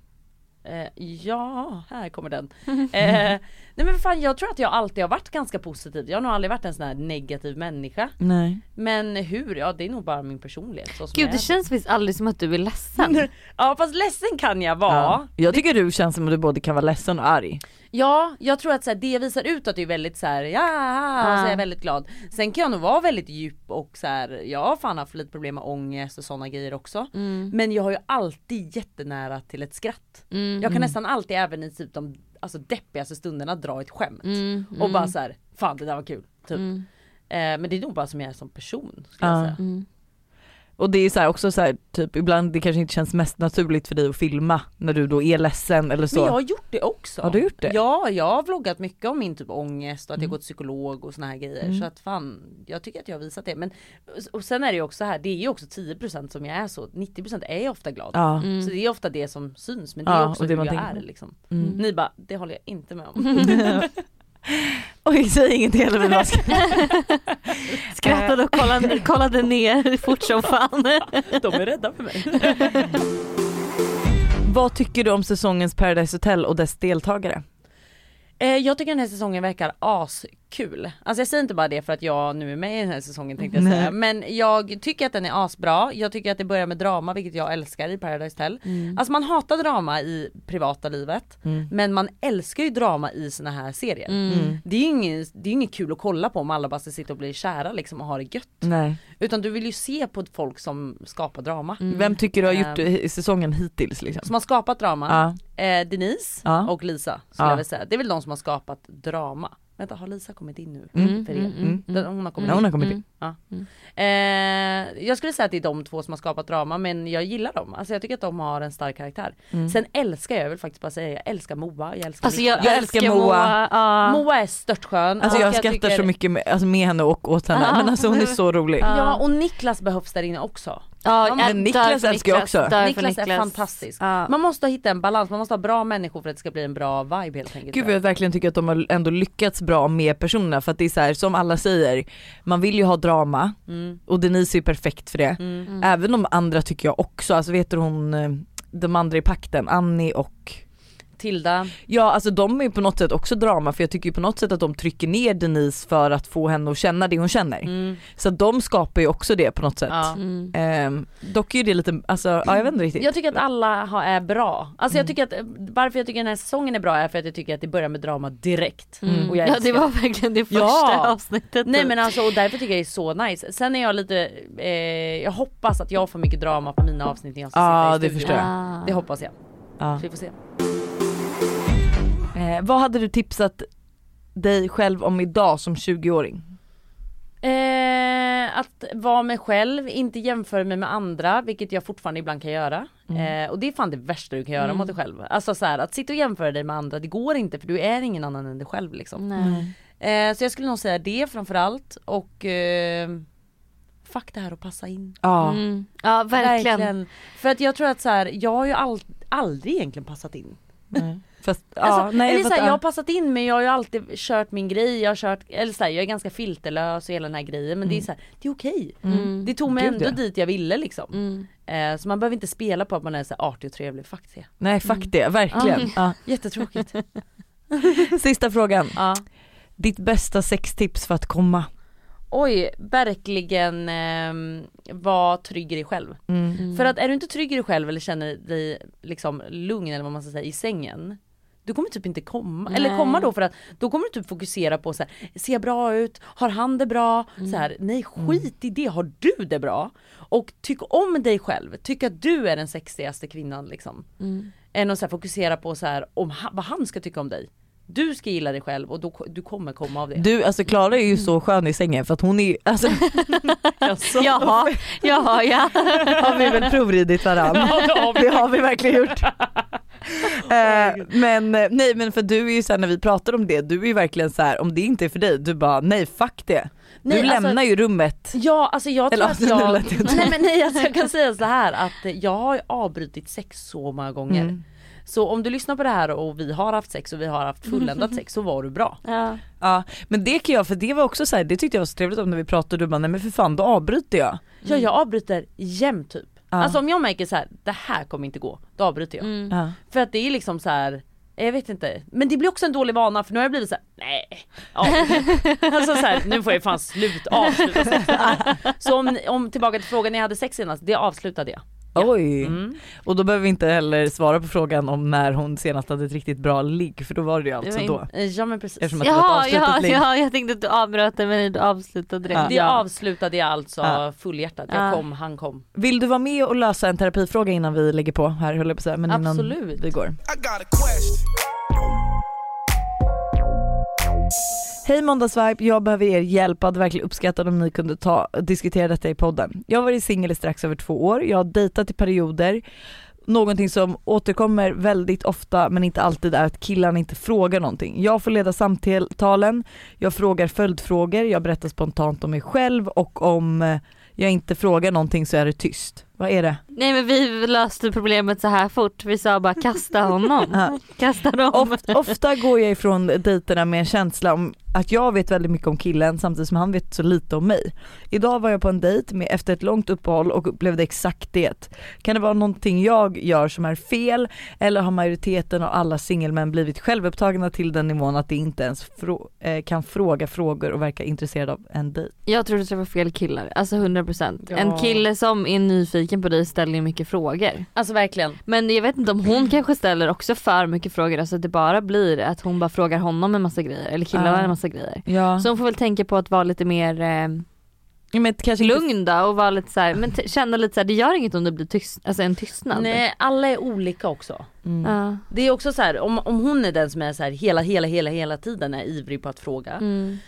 Eh, ja, här kommer den. Eh, nej men fan jag tror att jag alltid har varit ganska positiv. Jag har nog aldrig varit en sån här negativ människa. Nej. Men hur? Ja det är nog bara min personlighet. Så som Gud jag det är. känns visst aldrig som att du är ledsen. Ja fast ledsen kan jag vara. Ja. Jag tycker du känns som att du både kan vara ledsen och arg. Ja, jag tror att så här, det jag visar ut att det är väldigt så här, ja, och så är jag väldigt glad. Sen kan jag nog vara väldigt djup och så här, jag har fan haft lite problem med ångest och sådana grejer också. Mm. Men jag har ju alltid jättenära till ett skratt. Mm. Jag kan nästan alltid även i typ de alltså, deppigaste stunderna dra ett skämt. Mm. Och bara så här, fan det där var kul. Typ. Mm. Eh, men det är nog bara som jag är som person. Ja. jag säga. Och det är så här också så här, typ ibland det kanske inte känns mest naturligt för dig att filma när du då är ledsen eller så. Men jag har gjort det också. Har du gjort det? Ja, jag har vloggat mycket om min typ ångest och att Mm. jag gått psykolog och såna här grejer. Mm. Så att fan, jag tycker att jag har visat det. Men och sen är det ju också här, det är ju också 10% som jag är så, 90% är jag ofta glad. Ja. Mm. Så det är ofta det som syns, men det Ja, är också och det hur man jag är liksom. Mm. Ni bara, det håller jag inte med om. Oj säg vi bara ska... Skrattade och kollade, kollade ner fort som fan. De är rädda för mig. Vad tycker du om säsongens Paradise Hotel och dess deltagare? Eh, jag tycker den här säsongen verkar askul. Alltså jag säger inte bara det för att jag nu är med i den här säsongen tänkte jag Nej. säga. Men jag tycker att den är asbra. Jag tycker att det börjar med drama vilket jag älskar i Paradise Hotel. Alltså man hatar drama i privata livet. Mm. Men man älskar ju drama i såna här serier. Mm. Det är ju inget, det är inget kul att kolla på om alla bara ska sitta och bli kära liksom och ha det gött. Nej. Utan du vill ju se på folk som skapar drama. Vem tycker du har gjort Ehm. det i säsongen hittills liksom? Som har skapat drama. Ja. Eh, Denise Ja. och Lisa skulle Ja. jag vilja säga. Det är väl de som har skapat drama. Vänta har Lisa kommit in nu? Mm, för er? mm, mm, Den- Hon har kommit Ja, in. hon har kommit Mm. in. Ja. Mm. Eh, jag skulle säga att det är de två som har skapat drama men jag gillar dem. Alltså jag tycker att de har en stark karaktär. Mm. Sen älskar jag, jag vill faktiskt bara säga, jag älskar Moa, jag älskar Alltså jag, Jag älskar Moa. Moa. ja. Moa är störtskön. Alltså och jag skrattar tycker- så mycket med, alltså med henne och åt henne Ja. men alltså hon är så rolig. Ja. Ja och Niklas behövs där inne också. Ja, Men Niklas älskar jag Niklas, också. för Niklas är fantastisk. Ja. Man måste hitta en balans, man måste ha bra människor för att det ska bli en bra vibe helt enkelt. Gud jag verkligen tycker att de har ändå lyckats bra med personerna för att det är så här, som alla säger, man vill ju ha drama mm. och Denise är ju perfekt för det. Mm. Mm. Även de andra tycker jag också, alltså vet du hon, eh, de andra i pakten, Annie och Tilda. Ja alltså de är ju på något sätt också drama för jag tycker ju på något sätt att de trycker ner Denise för att få henne att känna det hon känner. Mm. Så de skapar ju också det på något sätt. Ja. Mm. Ehm, dock är ju det lite, alltså ja, jag vet inte riktigt. Jag tycker att alla har, är bra. Alltså Mm. jag tycker att, varför jag tycker den här säsongen är bra är för att jag tycker att det börjar med drama direkt. Mm. Och jag Ja det var verkligen det första Ja. avsnittet. Nej men alltså och därför tycker jag det är så nice. Sen är jag lite, eh, jag hoppas att jag får mycket drama på mina avsnitt när jag ska Ja, sitta i det studion. förstår jag. Ah. Det hoppas jag. Ja. Så vi får se. Eh, vad hade du tipsat dig själv om idag som 20-åring? Eh, att vara mig själv, inte jämföra mig med andra, vilket jag fortfarande ibland kan göra. Eh, och det är fan det värsta du kan göra mot dig själv. Alltså så här, att sitta och jämföra dig med andra, det går inte för du är ingen annan än dig själv liksom. Nej. Eh, så jag skulle nog säga det framförallt och eh, fuck det här att passa in. Ja. Mm. Ja verkligen. För att jag tror att så här, jag har ju all, aldrig egentligen passat in. Fast, ja, Alltså, nej, eller jag så här, fattar. jag har passat in men jag har ju alltid kört min grej, jag har kört, eller så här, jag är ganska filterlös och hela den här grejen men det är så här, det är okej. Mm. Det tog mig Gud, ändå ja. dit jag ville liksom. Mm. Eh, så man behöver inte spela på att man är så här artig och trevlig, fuck det. Nej fuck det, verkligen. Ja. Jättetråkigt. Sista frågan. ja. Ditt bästa sextips för att komma? Oj, verkligen eh, var trygg i dig själv. Mm. För att är du inte trygg i dig själv eller känner dig liksom lugn eller vad man ska säga i sängen du kommer typ inte komma, eller Nej. komma då för att då kommer du typ fokusera på så här, ser jag bra ut, har han det bra? Så här, nej skit i det, har du det bra? Och tyck om dig själv, tyck att du är den sexigaste kvinnan liksom. Mm. Än att så här, fokusera på så här, om han, vad han ska tycka om dig. Du ska gilla dig själv och då, du kommer komma av det. Du alltså Klara är ju så skön i sängen för att hon är alltså Jaså? Jaha, jaha ja. har vi väl provridit varandra. det har vi verkligen gjort. Eh, men eh, nej men för du är ju såhär när vi pratar om det, du är ju verkligen så här om det inte är för dig, du bara nej fuck det. Du Nej, alltså- lämnar ju rummet. Ja alltså jag tror Eller, att jag, nej men nej alltså jag kan säga så här att jag har ju avbrutit sex så många gånger. Mm. Så om du lyssnar på det här och vi har haft sex och vi har haft fulländat sex så var du bra. ja. Ja men det kan jag, för det var också så här, det tyckte jag var så trevligt om när vi pratade och du bara nej men för fan då avbryter jag. Ja jag avbryter jämt typ. Ja. Alltså om jag märker så här, det här kommer inte gå, då avbryter jag. Mm. Ja. För att det är liksom så här. Jag vet inte, men det blir också en dålig vana för nu har jag blivit så här: nej. Ja. alltså så här, nu får jag fan slut, avsluta sex. Så om, om tillbaka till frågan när jag hade sex senast, det avslutade jag. Oj. Mm. Och då behöver vi inte heller svara på frågan om när hon senast hade ett riktigt bra ligg för då var det ju alltså då. Eh, Ja men precis. Eftersom att det var ett Jaha, ja, ligg. ja, jag tänkte att du avbröt det men du avslutade det. Ja. Det avslutade jag alltså Ja. fullhjärtat. Jag Ja. kom, han kom. Vill du vara med och lösa en terapifråga innan vi lägger på här höll jag på att säga, men innan Absolut. vi går. Hej Måndagsvibe, jag behöver er hjälp hade verkligen uppskattat om ni kunde ta, diskutera detta i podden. Jag har varit singel i strax över två år, jag har dejtat i perioder. Någonting som återkommer väldigt ofta men inte alltid är att killarna inte frågar någonting. Jag får leda samtalen, jag frågar följdfrågor, jag berättar spontant om mig själv och om eh, jag inte frågar någonting så är det tyst. Vad är det? Nej men vi löste problemet så här fort. Vi sa bara kasta honom. Ja. Kasta dem. Ofta, ofta går jag ifrån dejterna med en känsla om att jag vet väldigt mycket om killen samtidigt som han vet så lite om mig. Idag var jag på en dejt med, efter ett långt uppehåll och upplevde exakt det. Kan det vara någonting jag gör som är fel eller har majoriteten av alla singelmän blivit självupptagna till den nivån att de inte ens frå- eh, kan fråga frågor och verka intresserade av en dejt? Jag tror du träffar fel killar, alltså 100%. Ja. En kille som är nyfiken på dig ställer ju mycket frågor. Alltså verkligen. Men jag vet inte om hon kanske ställer också för mycket frågor, alltså att det bara blir att hon bara frågar honom en massa grejer, eller killarna Ja. en massa grejer. Ja. Så hon får väl tänka på att vara lite mer, eh, Men kanske lugn då och vara lite så här, men känna lite så här, det gör inget om det blir tyst, alltså en tystnad. Nej alla är olika också. Mm. Ja. Det är också så här, om, om hon är den som är så här hela hela hela hela tiden är ivrig på att fråga. Mm.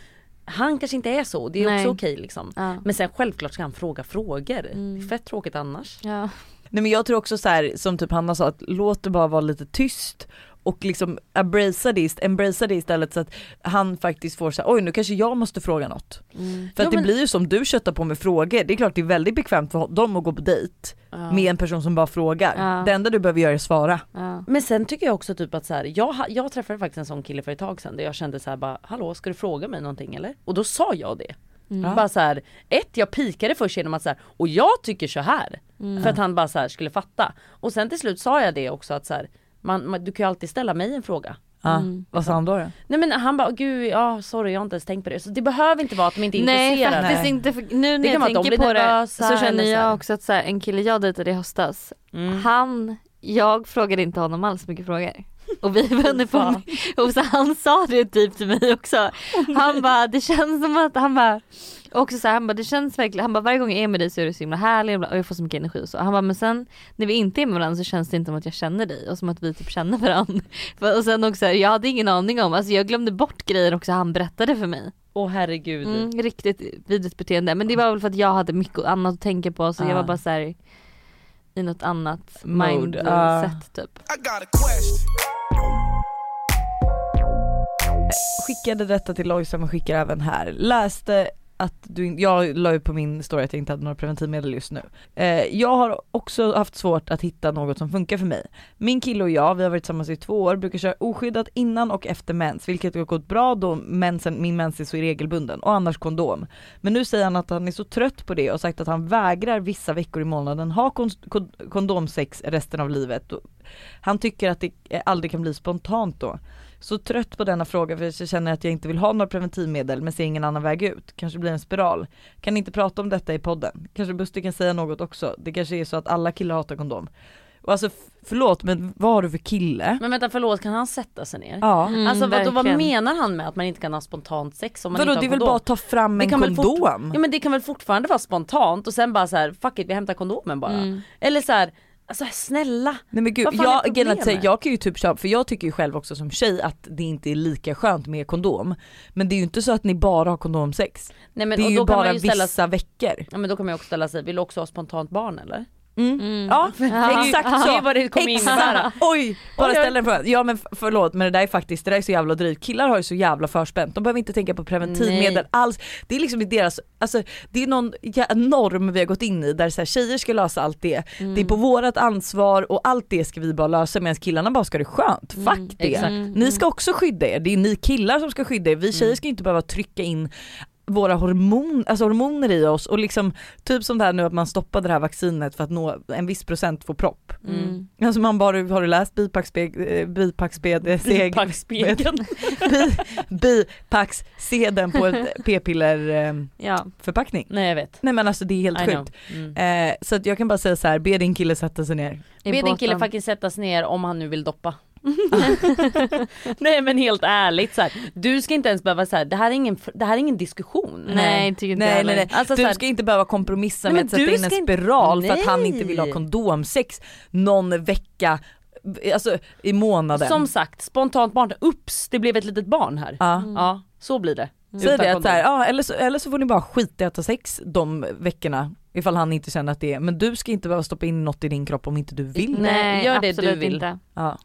Han kanske inte är så, det är Nej. också okej liksom. Ja. Men sen självklart ska han fråga frågor. Mm. Det är fett tråkigt annars. Ja. Nej men jag tror också så här som typ Hanna sa, att låt det bara vara lite tyst och liksom embracea det, embracea det istället så att han faktiskt får så här, oj nu kanske jag måste fråga något. Mm. För att Ja, det men- blir ju som du köttar på med frågor, det är klart det är väldigt bekvämt för dem att gå på dejt Ja. med en person som bara frågar. Ja. Det enda du behöver göra är svara. Ja. Men sen tycker jag också typ att så här, jag, jag träffade faktiskt en sån kille för ett tag sedan där jag kände så här bara hallå ska du fråga mig någonting eller? Och då sa jag det. Mm. Bara så här, ett jag pikade först genom att så här, och jag tycker så här. Mm. För att han bara så här skulle fatta. Och sen till slut sa jag det också att så här, man, man, du kan ju alltid ställa mig en fråga. Mm. Vad sa han då? då? Nej men han bara gud ja sorry jag har inte ens tänkt på det. Så det behöver inte vara att de inte är Nej intresserade. faktiskt Nej. inte, för nu när jag tänker på det så känner jag också att så här, en kille jag dejtade i höstas, Mm. han, jag frågade inte honom alls mycket frågor. Och vi är vänner på och så han sa det typ till mig också. Han bara det känns som att han bara också så här, han bara det känns verkligen, han bara varje gång jag är med dig så är du så himla härlig och jag får så mycket energi och så. Han bara men sen när vi inte är med varandra så känns det inte som att jag känner dig och som att vi typ känner varandra. Och sen också, jag hade ingen aning om, alltså jag glömde bort grejer också han berättade för mig. Åh herregud. Mm, riktigt vidrigt beteende men det var väl för att jag hade mycket annat att tänka på så jag Ah. var bara så här i något annat mindset ah. typ. Skickade detta till Lojsan och skickar även här. Läste att du, jag la ju på min story att jag inte hade några preventivmedel just nu. Eh, jag har också haft svårt att hitta något som funkar för mig. Min kille och jag, vi har varit tillsammans i två år, brukar köra oskyddat innan och efter mens, vilket har gått bra då mensen, min mens är så regelbunden och annars kondom. Men nu säger han att han är så trött på det och sagt att han vägrar vissa veckor i månaden ha kon- kon- kondomsex resten av livet. Han tycker att det eh, aldrig kan bli spontant då. Så trött på denna fråga för jag känner att jag inte vill ha några preventivmedel men ser ingen annan väg ut. Kanske blir en spiral. Kan inte prata om detta i podden. Kanske Buster kan säga något också. Det kanske är så att alla killar hatar kondom. Och alltså förlåt men vad har du för kille? Men vänta förlåt kan han sätta sig ner? Ja. Mm, alltså vad, vad menar han med att man inte kan ha spontant sex om man Vadå inte det har är väl kondom? bara att ta fram Det en kondom? Ja men det kan väl fortfarande vara spontant och sen bara så här, fuck it vi hämtar kondomen bara. Mm. Eller så här, alltså snälla. Nej men gud, jag, problemet? jag kan ju typ köpa, för jag tycker ju själv också som tjej att det inte är lika skönt med kondom. Men det är ju inte så att ni bara har kondomsex. Nej men det är ju då kan bara man ju ställa vissa veckor. Ja men då kan man ju också ställa sig, vill du också ha spontant barn eller? Mm. Ja, Ja. exakt Det så. är vad det kommer innebära. Oj, bara Oj, oj. ställa en fråga. Ja men förlåt men det där är faktiskt, det där är så jävla drygt. Killar har ju så jävla förspänt, de behöver inte tänka på preventivmedel Nej. alls. Det är liksom i deras, alltså det är någon ja, norm vi har gått in i där så här, tjejer ska lösa allt det. Det är på vårat ansvar och allt det ska vi bara lösa medan killarna bara ska det skönt. Fuck det. exakt. Ni ska också skydda er, det är ni killar som ska skydda er. Vi tjejer ska inte behöva trycka in våra hormon, alltså hormoner i oss och liksom typ som det här nu att man stoppade det här vaccinet för att nå en viss procent får propp. Mm. Alltså man bara, har du läst bipackspeg, eh, bipacksped, seg, Bipackspegeln. bi, bipacksedeln på ett p-piller eh, Ja. förpackning? Nej jag vet. Nej men alltså det är helt I sjukt. Mm. Eh, så att jag kan bara säga så här, be din kille sätta sig ner. Be din kille faktiskt sätta sig ner om han nu vill doppa. Nej men helt ärligt så här, du ska inte ens behöva så här, det här är ingen, det här är ingen diskussion. Nej tycker inte Nej nej nej, Alltså, du här- ska inte behöva kompromissa Nej, med att sätta du in en ska inte- spiral för att han inte vill ha kondomsex någon vecka, alltså i månaden. Som sagt, spontant barn, ups det blev ett litet barn här. ja. Ja, så blir det. Säg Utan det att kondom. så här, ja, eller, så, eller så får ni bara skita i att ha sex de veckorna ifall han inte känner att det är, men du ska inte behöva stoppa in något i din kropp om inte du vill. Nej, gör det du absolut vill. Inte. Ja.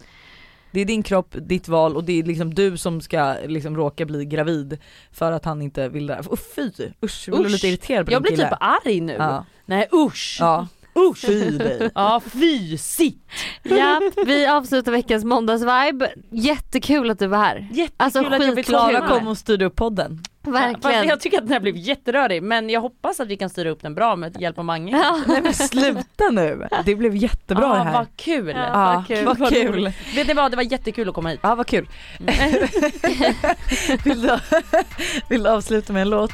Det är din kropp, ditt val och det är liksom du som ska liksom råka bli gravid för att han inte vill det. Oh, fy, usch, jag blir lite irriterad på Jag blir kille. typ arg nu. Ja. Nej usch. Ja, Usch. fy dig. Ja fysigt. Ja, vi avslutar veckans måndagsvibe. Jättekul att du var här. Jättekul Alltså, att jag fick komma. Klara kom och styrde upp podden. Fast Verkligen. jag tycker att den här blev jätterörig men jag hoppas att vi kan styra upp den bra med hjälp av Mange. Ja. Nej men sluta nu, det blev jättebra Ja, det här. Vad kul. Ja. Ja, vad kul. vad kul. Vet ni vad, det var jättekul att komma hit. Ja vad kul. vill, du, vill du avsluta med en låt?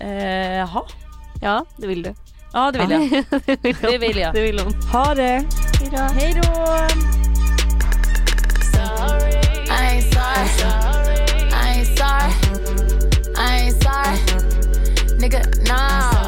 Eh, Jaha, Ja, det vill du. ja det vill jag. det vill jag. Det vill hon. Ha det! Hejdå. Hej då! I ain't sorry. nigga, nah.